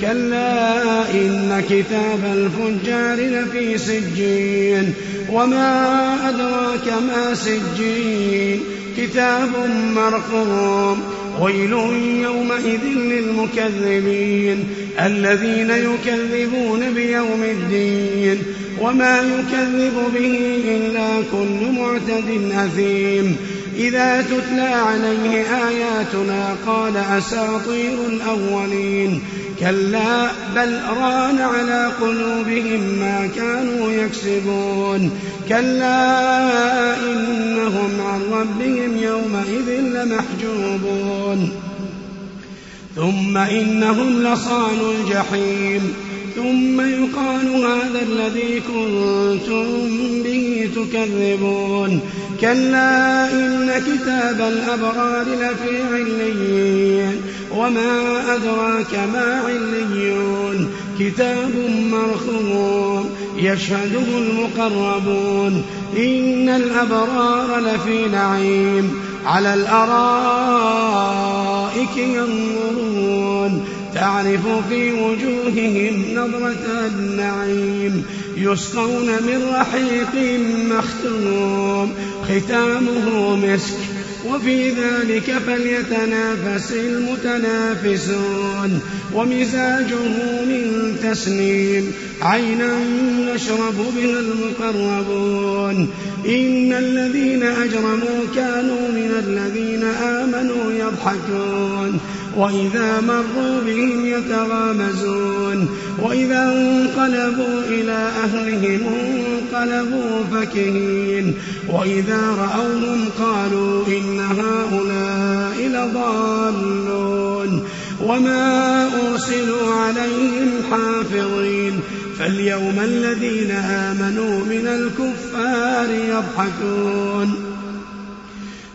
كلا إن كتاب الفجار لفي سجين وما أدراك ما سجين كتاب مرقوم ويل يومئذ للمكذبين الذين يكذبون بيوم الدين وما يكذب به إلا كل معتد أثيم. إذا تتلى عليه آياتنا قال أساطير الأولين. كلا بل ران على قلوبهم ما كانوا يكسبون. كلا إنهم عن ربهم يومئذ لمحجوبون. ثم إنهم لصالوا الجحيم. ثم يقال هذا الذي كنتم به تكذبون. كلا إن كتاب الأبرار لفي عليين. وما أدراك ما عليون. كتاب مرخوم يشهده المقربون. إن الأبرار لفي نعيم. على الأرائك ينظرون. تعرف في وجوههم نظرة النعيم. يسقون من رحيق مختوم. ختامه مسك. وفي ذلك فليتنافس المتنافسون. ومزاجه من تسنيم. عينا يشرب بها المقربون. إن الذين أجرموا كانوا يضحكون وإذا مروا بهم يتغامزون وإذا انقلبوا إلى أهلهم انقلبوا فكهين وإذا رأوهم قالوا إن هؤلاء لضالون وما أرسلوا عليهم حافظين فاليوم الذين آمنوا من الكفار يضحكون.